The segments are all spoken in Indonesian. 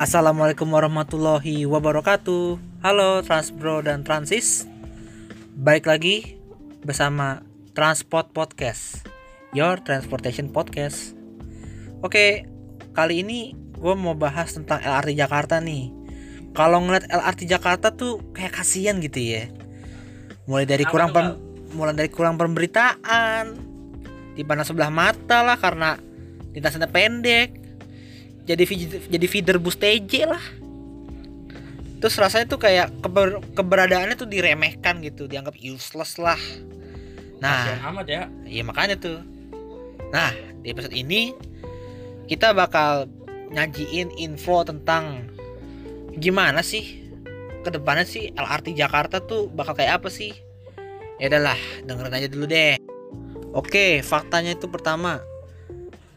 Assalamualaikum warahmatullahi wabarakatuh. Halo Transbro dan Transis. Baik lagi bersama Transport Podcast Your Transportation Podcast. Oke, kali ini gue mau bahas tentang LRT Jakarta nih. Kalau ngeliat LRT Jakarta tuh kayak kasihan gitu ya. Mulai dari Apa kurang pem- mulai dari kurang pemberitaan Dipandang sebelah mata lah karena lintasannya pendek jadi jadi feeder bus TJ lah. Terus rasanya tuh kayak keber- keberadaannya tuh diremehkan gitu dianggap useless lah. Nah amat ya. iya makanya tuh. Nah di episode ini kita bakal nyajiin info tentang gimana sih ke depannya sih LRT Jakarta tuh bakal kayak apa sih? Ya udahlah dengerin aja dulu deh. Oke faktanya itu pertama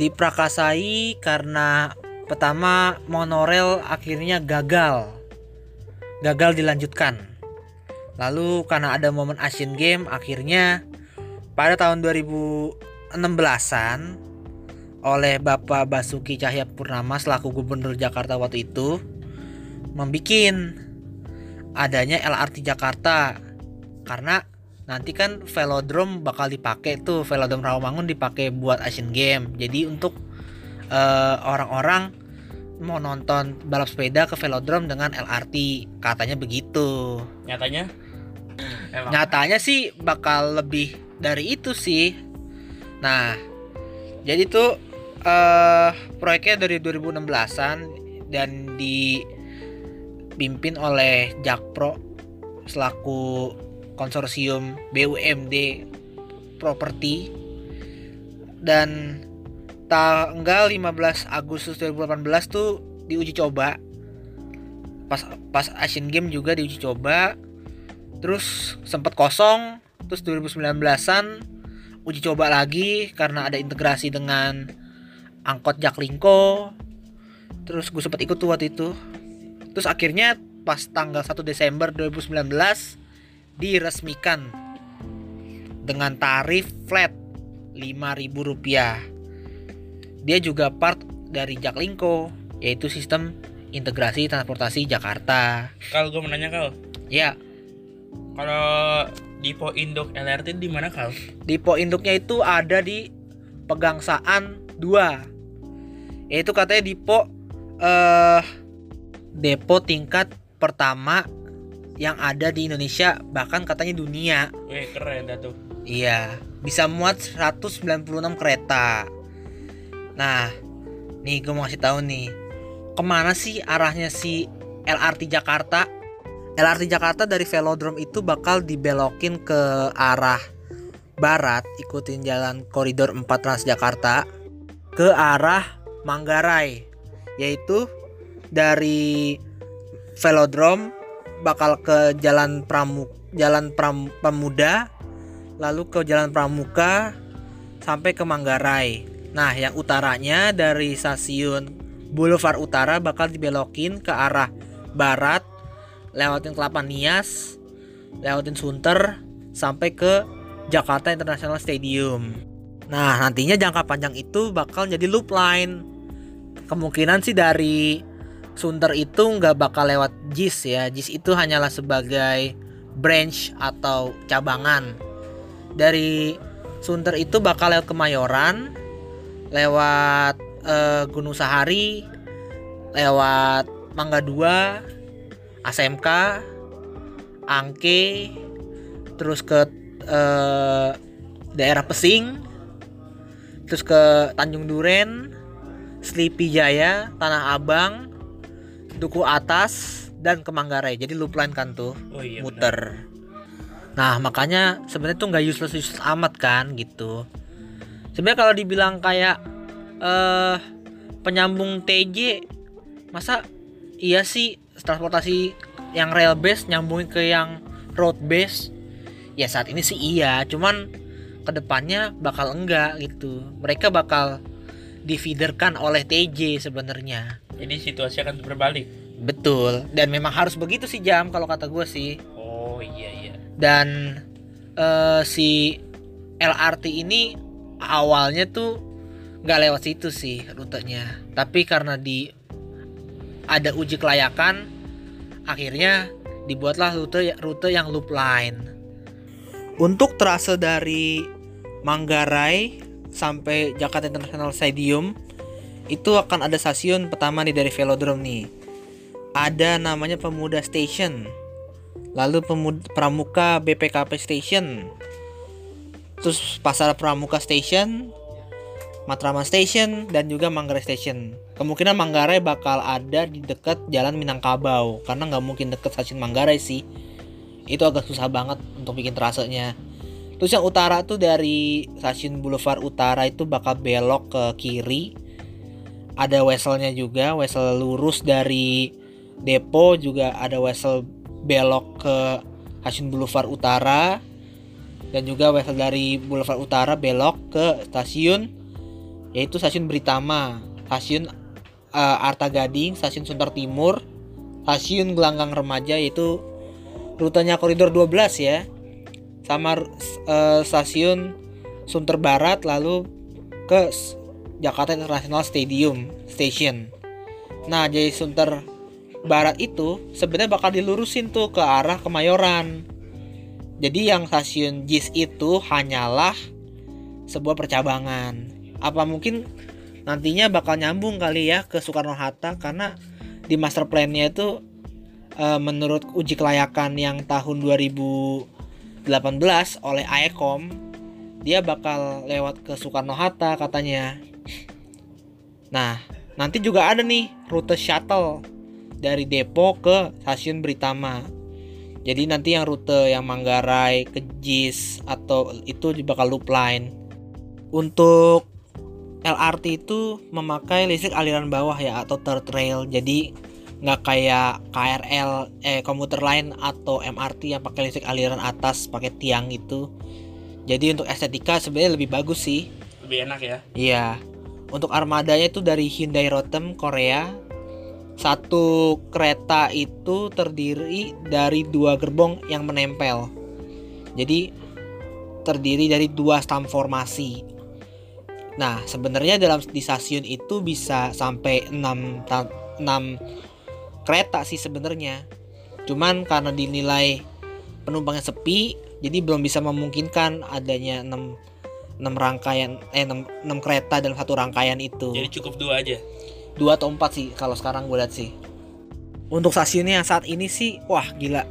diprakasai karena pertama monorail akhirnya gagal. Gagal dilanjutkan. Lalu karena ada momen Asian Game akhirnya pada tahun 2016an oleh Bapak Basuki Cahayapurnama selaku Gubernur Jakarta waktu itu membikin adanya LRT Jakarta. Karena nanti kan velodrome bakal dipakai tuh velodrome Rawamangun dipakai buat Asian Game jadi untuk eh, orang-orang mau nonton balap sepeda ke velodrome dengan LRT katanya begitu. Nyatanya? Emang. Nyatanya sih bakal lebih dari itu sih. Nah jadi tuh eh proyeknya dari 2016an dan dipimpin oleh Jakpro selaku konsorsium BUMD properti dan tanggal 15 Agustus 2018 tuh diuji coba. Pas pas Asian Games juga diuji coba. Terus sempat kosong terus 2019an uji coba lagi karena ada integrasi dengan angkot Jaklingko. Terus gue sempat ikut tuh waktu itu. Terus akhirnya pas tanggal 1 Desember 2019 diresmikan dengan tarif flat 5.000 rupiah dia juga part dari Jaklingko yaitu sistem integrasi transportasi Jakarta Kal gue mau nanya Kal. ya Kalau Dipo Induk LRT di mana Kal? Depo induknya itu ada di Pegangsaan 2 Yaitu katanya depo eh depo tingkat pertama yang ada di Indonesia bahkan katanya dunia. Wih keren dah tuh. Iya, bisa muat 196 kereta. Nah, nih gue mau kasih tahu nih, ke mana sih arahnya si LRT Jakarta? LRT Jakarta dari Velodrome itu bakal dibelokin ke arah barat, ikutin jalan koridor 4 Transjakarta ke arah Manggarai, yaitu dari Velodrome bakal ke Jalan Pramuk, Jalan Pram, Pemuda, lalu ke Jalan Pramuka sampai ke Manggarai. Nah, yang utaranya dari stasiun Boulevard Utara bakal dibelokin ke arah barat, lewatin Kelapa Nias, lewatin Sunter sampai ke Jakarta International Stadium. Nah, nantinya jangka panjang itu bakal jadi loop line. Kemungkinan sih dari Sunter itu nggak bakal lewat JIS ya. JIS itu hanyalah sebagai branch atau cabangan. Dari Sunter itu bakal lewat Kemayoran, lewat eh, Gunung Sahari, lewat Mangga 2, ASMK, Angke, terus ke eh, daerah Pesing, terus ke Tanjung Duren, Sleepy Jaya, Tanah Abang, Duku Atas, dan ke Manggarai. Jadi loop line kan tuh Oh iya. benar. muter. Nah makanya sebenarnya tuh nggak useless useless amat kan gitu. Sebenarnya kalau dibilang kayak eh penyambung TJ, masa iya sih transportasi yang rail base nyambungin ke yang road base? Ya saat ini sih iya, cuman ke depannya bakal enggak gitu. Mereka bakal difeederkan oleh TJ sebenarnya. Jadi situasi akan berbalik. Betul, dan memang harus begitu sih jam kalau kata gue sih. Oh iya iya. dan eh, si LRT ini awalnya tuh nggak lewat situ sih rutenya. Tapi karena di ada uji kelayakan akhirnya dibuatlah rute rute yang loop line. Untuk trase dari Manggarai sampai Jakarta International Stadium itu akan ada stasiun pertama nih dari Velodrome nih. Ada namanya Pemuda Station lalu Pemuda, Pramuka BPKP Station terus Pasar Pramuka Station Matraman Station dan juga Manggarai Station. Kemungkinan Manggarai bakal ada di dekat Jalan Minangkabau karena nggak mungkin dekat stasiun Manggarai sih. Itu agak susah banget untuk bikin trasenya. Terus yang utara tuh dari stasiun Boulevard Utara itu bakal belok ke kiri. Ada weselnya juga, wesel lurus dari depo juga ada wesel belok ke stasiun Boulevard Utara dan juga wesel dari Boulevard Utara belok ke stasiun yaitu stasiun Britama, stasiun uh, Arta Gading, stasiun Sunter Timur, stasiun Gelanggang Remaja yaitu rutenya koridor 12 ya. Sama uh, stasiun Sunter Barat lalu ke Jakarta International Stadium Station. Nah, jadi Sunter Barat itu sebenarnya bakal dilurusin tuh ke arah Kemayoran. Jadi yang stasiun JIS itu hanyalah sebuah percabangan apa mungkin nantinya bakal nyambung kali ya ke Soekarno Hatta karena di master plan-nya itu e, menurut uji kelayakan yang tahun 2018 oleh AECOM dia bakal lewat ke Soekarno Hatta katanya. Nah, nanti juga ada nih rute shuttle dari Depok ke stasiun Britama. Jadi nanti yang rute yang Manggarai ke JIS atau itu bakal loop line. Untuk LRT itu memakai listrik aliran bawah ya atau third rail. Jadi nggak kayak KRL eh komuter lain atau MRT yang pakai listrik aliran atas pakai tiang itu. Jadi untuk estetika sebenarnya lebih bagus sih. Lebih enak ya. Iya. Untuk armadanya itu dari Hyundai Rotem Korea satu kereta itu terdiri dari dua gerbong yang menempel jadi terdiri dari dua stam formasi Nah, sebenarnya dalam di stasiun itu bisa sampai 6 6 kereta sih sebenarnya. Cuman karena dinilai penumpangnya sepi, jadi belum bisa memungkinkan adanya 6 6 rangkaian eh 6, 6 kereta dalam satu rangkaian itu. Jadi cukup dua aja. Dua atau empat sih kalau sekarang gue lihat sih. Untuk stasiunnya yang saat ini sih, wah gila.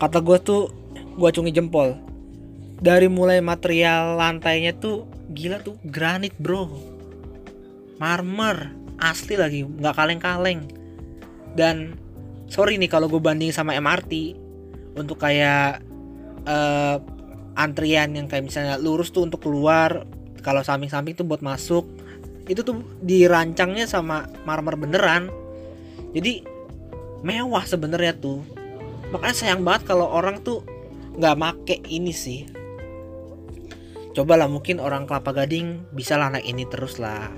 Kata gue tuh, gue cungi jempol. Dari mulai material lantainya tuh gila tuh granit bro marmer asli lagi nggak kaleng-kaleng dan sorry nih kalau gue banding sama MRT untuk kayak uh, antrian yang kayak misalnya lurus tuh untuk keluar kalau samping-samping tuh buat masuk itu tuh dirancangnya sama marmer beneran. Jadi mewah sebenarnya tuh. Makanya sayang banget kalau orang tuh nggak make ini sih. Cobalah mungkin orang kelapa gading bisa lah naik ini terus lah.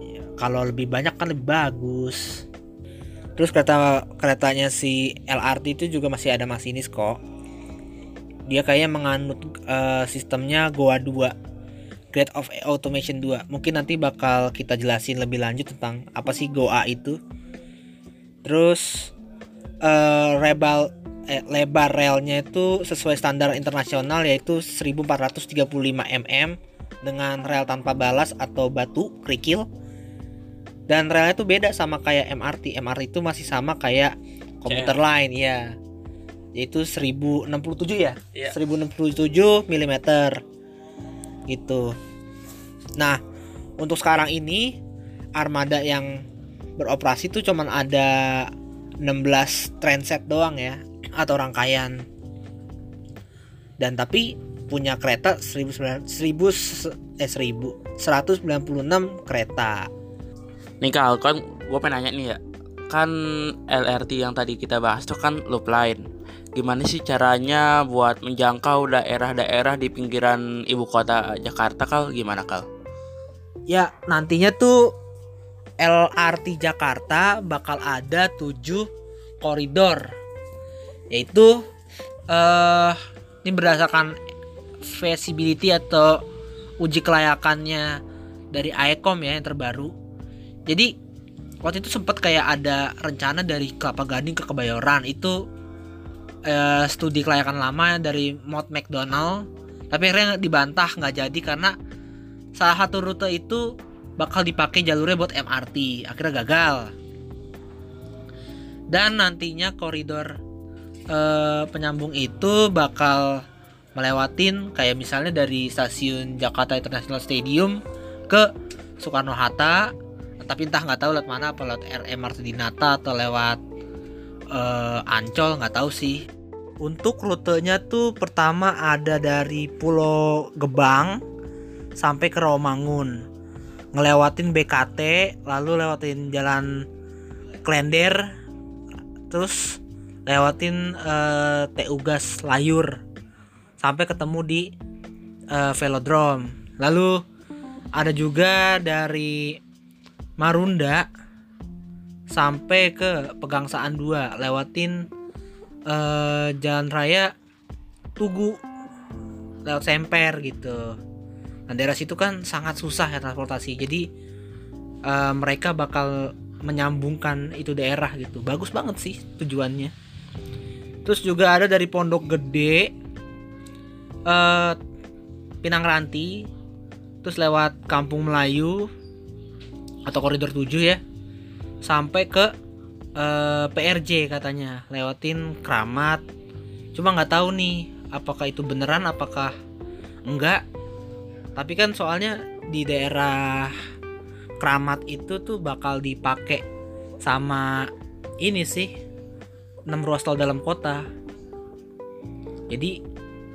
Ya, kalau lebih banyak kan lebih bagus. Terus kereta keretanya si LRT itu juga masih ada masinis kok. Dia kayaknya menganut uh, sistemnya Goa 2 Grade of Automation 2 mungkin nanti bakal kita jelasin lebih lanjut tentang apa sih Goa itu. Terus uh, Rebel eh, lebar relnya itu sesuai standar internasional yaitu 1435 mm dengan rel tanpa balas atau batu kerikil. Dan relnya itu beda sama kayak MRT MRT itu masih sama kayak komuter yeah. lain ya yaitu 1067 ya? Yeah. 1067 mm gitu nah untuk sekarang ini armada yang beroperasi tuh cuman ada 16 transit doang ya atau rangkaian dan tapi punya kereta 1000, 1000 eh 1000 196 kereta. Nih Kal, kan gue pengen nanya nih ya. Kan LRT yang tadi kita bahas itu kan loop line. Gimana sih caranya buat menjangkau daerah-daerah di pinggiran ibu kota Jakarta Kal? Gimana Kal? Ya, nantinya tuh LRT Jakarta bakal ada 7 koridor yaitu uh, ini berdasarkan feasibility atau uji kelayakannya dari ICOM ya yang terbaru. Jadi waktu itu sempat kayak ada rencana dari Kelapa Gading ke Kebayoran itu eh, studi kelayakan lama dari Mount McDonald. Tapi akhirnya dibantah nggak jadi karena salah satu rute itu bakal dipakai jalurnya buat MRT akhirnya gagal. Dan nantinya koridor eh, penyambung itu bakal melewatin kayak misalnya dari stasiun Jakarta International Stadium ke Soekarno Hatta. Tapi entah nggak tahu lewat mana apa lewat MRT Dinata atau lewat uh, Ancol nggak tahu sih untuk rutenya tuh pertama ada dari Pulau Gebang sampai ke Rawamangun. Ngelewatin BKT lalu lewatin jalan Klender terus lewatin uh, TU Gas Layur sampai ketemu di uh, Velodrome. Lalu ada juga dari Marunda sampai ke Pegangsaan 2 lewatin uh, jalan raya Tugu lewat Semper gitu. Nah daerah situ kan sangat susah ya transportasi. Jadi uh, mereka bakal menyambungkan itu daerah gitu. Bagus banget sih tujuannya. Terus juga ada dari Pondok Gede, uh, Pinang Ranti, terus lewat Kampung Melayu, atau koridor 7 ya sampai ke eh, PRJ katanya lewatin Keramat. Cuma nggak tahu nih apakah itu beneran apakah enggak. Tapi kan soalnya di daerah Keramat itu tuh bakal dipakai sama ini sih 6 ruas tol dalam kota. Jadi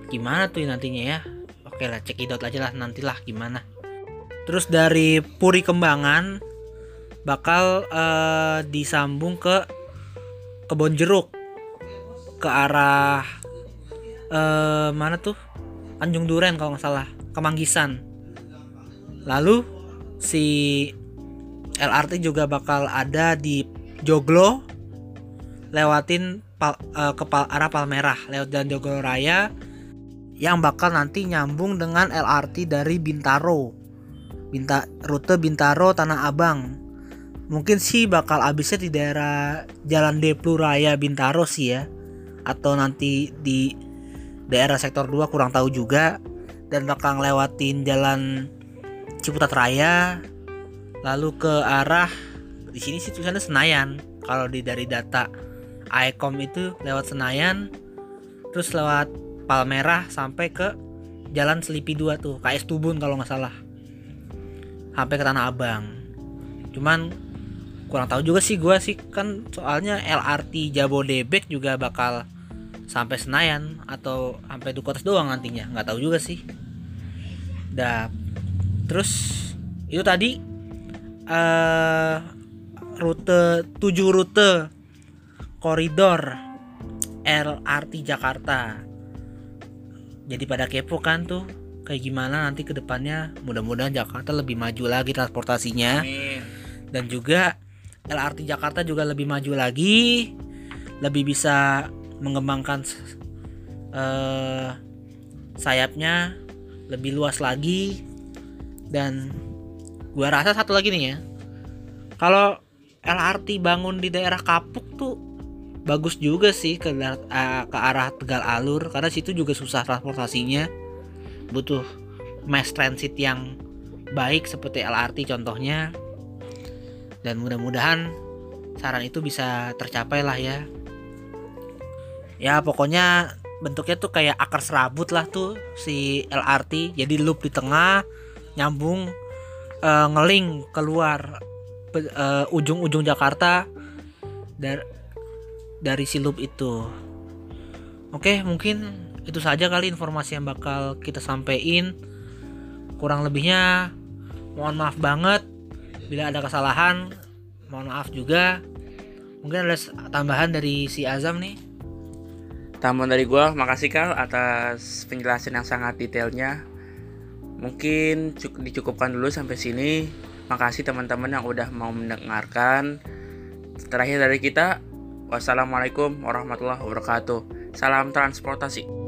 gimana tuh nantinya ya? Oke lah cek idot aja lah nantilah gimana. Terus dari Puri Kembangan bakal uh, disambung ke Kebon Jeruk ke arah uh, mana tuh? Tanjung Duren kalau nggak salah, Kemanggisan. Lalu si LRT juga bakal ada di Joglo lewatin pal, uh, ke pal, arah Palmerah lewat dan Joglo Raya yang bakal nanti nyambung dengan LRT dari Bintaro Binta, rute Bintaro Tanah Abang. Mungkin sih bakal habisnya di daerah Jalan Deplu Raya Bintaro sih ya. Atau nanti di daerah sektor 2 kurang tahu juga. Dan bakal lewatin jalan Ciputat Raya lalu ke arah di sini sih tulisannya Senayan. Kalau di dari data Aecom itu lewat Senayan terus lewat Palmerah sampai ke Jalan Selipi 2 tuh KS Tubun kalau nggak salah. Sampai ke Tanah Abang. Cuman kurang tahu juga sih gue sih. Kan soalnya LRT Jabodebek juga bakal sampai Senayan atau sampai Duku Atas doang nantinya. Nggak tahu juga sih. Dah terus itu tadi uh, rute 7 rute koridor LRT Jakarta. Jadi pada kepo kan tuh kayak gimana nanti ke depannya? Mudah-mudahan Jakarta lebih maju lagi transportasinya. Amin. dan juga LRT Jakarta juga lebih maju lagi lebih bisa mengembangkan uh, sayapnya lebih luas lagi. Dan gua rasa satu lagi nih ya kalau LRT bangun di daerah Kapuk tuh bagus juga sih ke, uh, ke arah Tegal Alur karena situ juga susah transportasinya. Butuh mass transit yang baik seperti LRT contohnya dan mudah-mudahan saran itu bisa tercapai lah ya. Ya pokoknya bentuknya tuh kayak akar serabut lah tuh si LRT jadi loop di tengah nyambung uh, ngeling keluar uh, ujung-ujung Jakarta dari dari si loop itu. Oke mungkin itu saja kali informasi yang bakal kita sampaikan kurang lebihnya mohon maaf banget bila ada kesalahan mohon maaf juga. Mungkin ada tambahan dari si Azam nih. Tambahan dari gue makasih Kal atas penjelasan yang sangat detailnya. Mungkin dicukupkan dulu sampai sini. Makasih teman-teman yang udah mau mendengarkan. Terakhir dari kita wassalamualaikum warahmatullahi wabarakatuh. Salam transportasi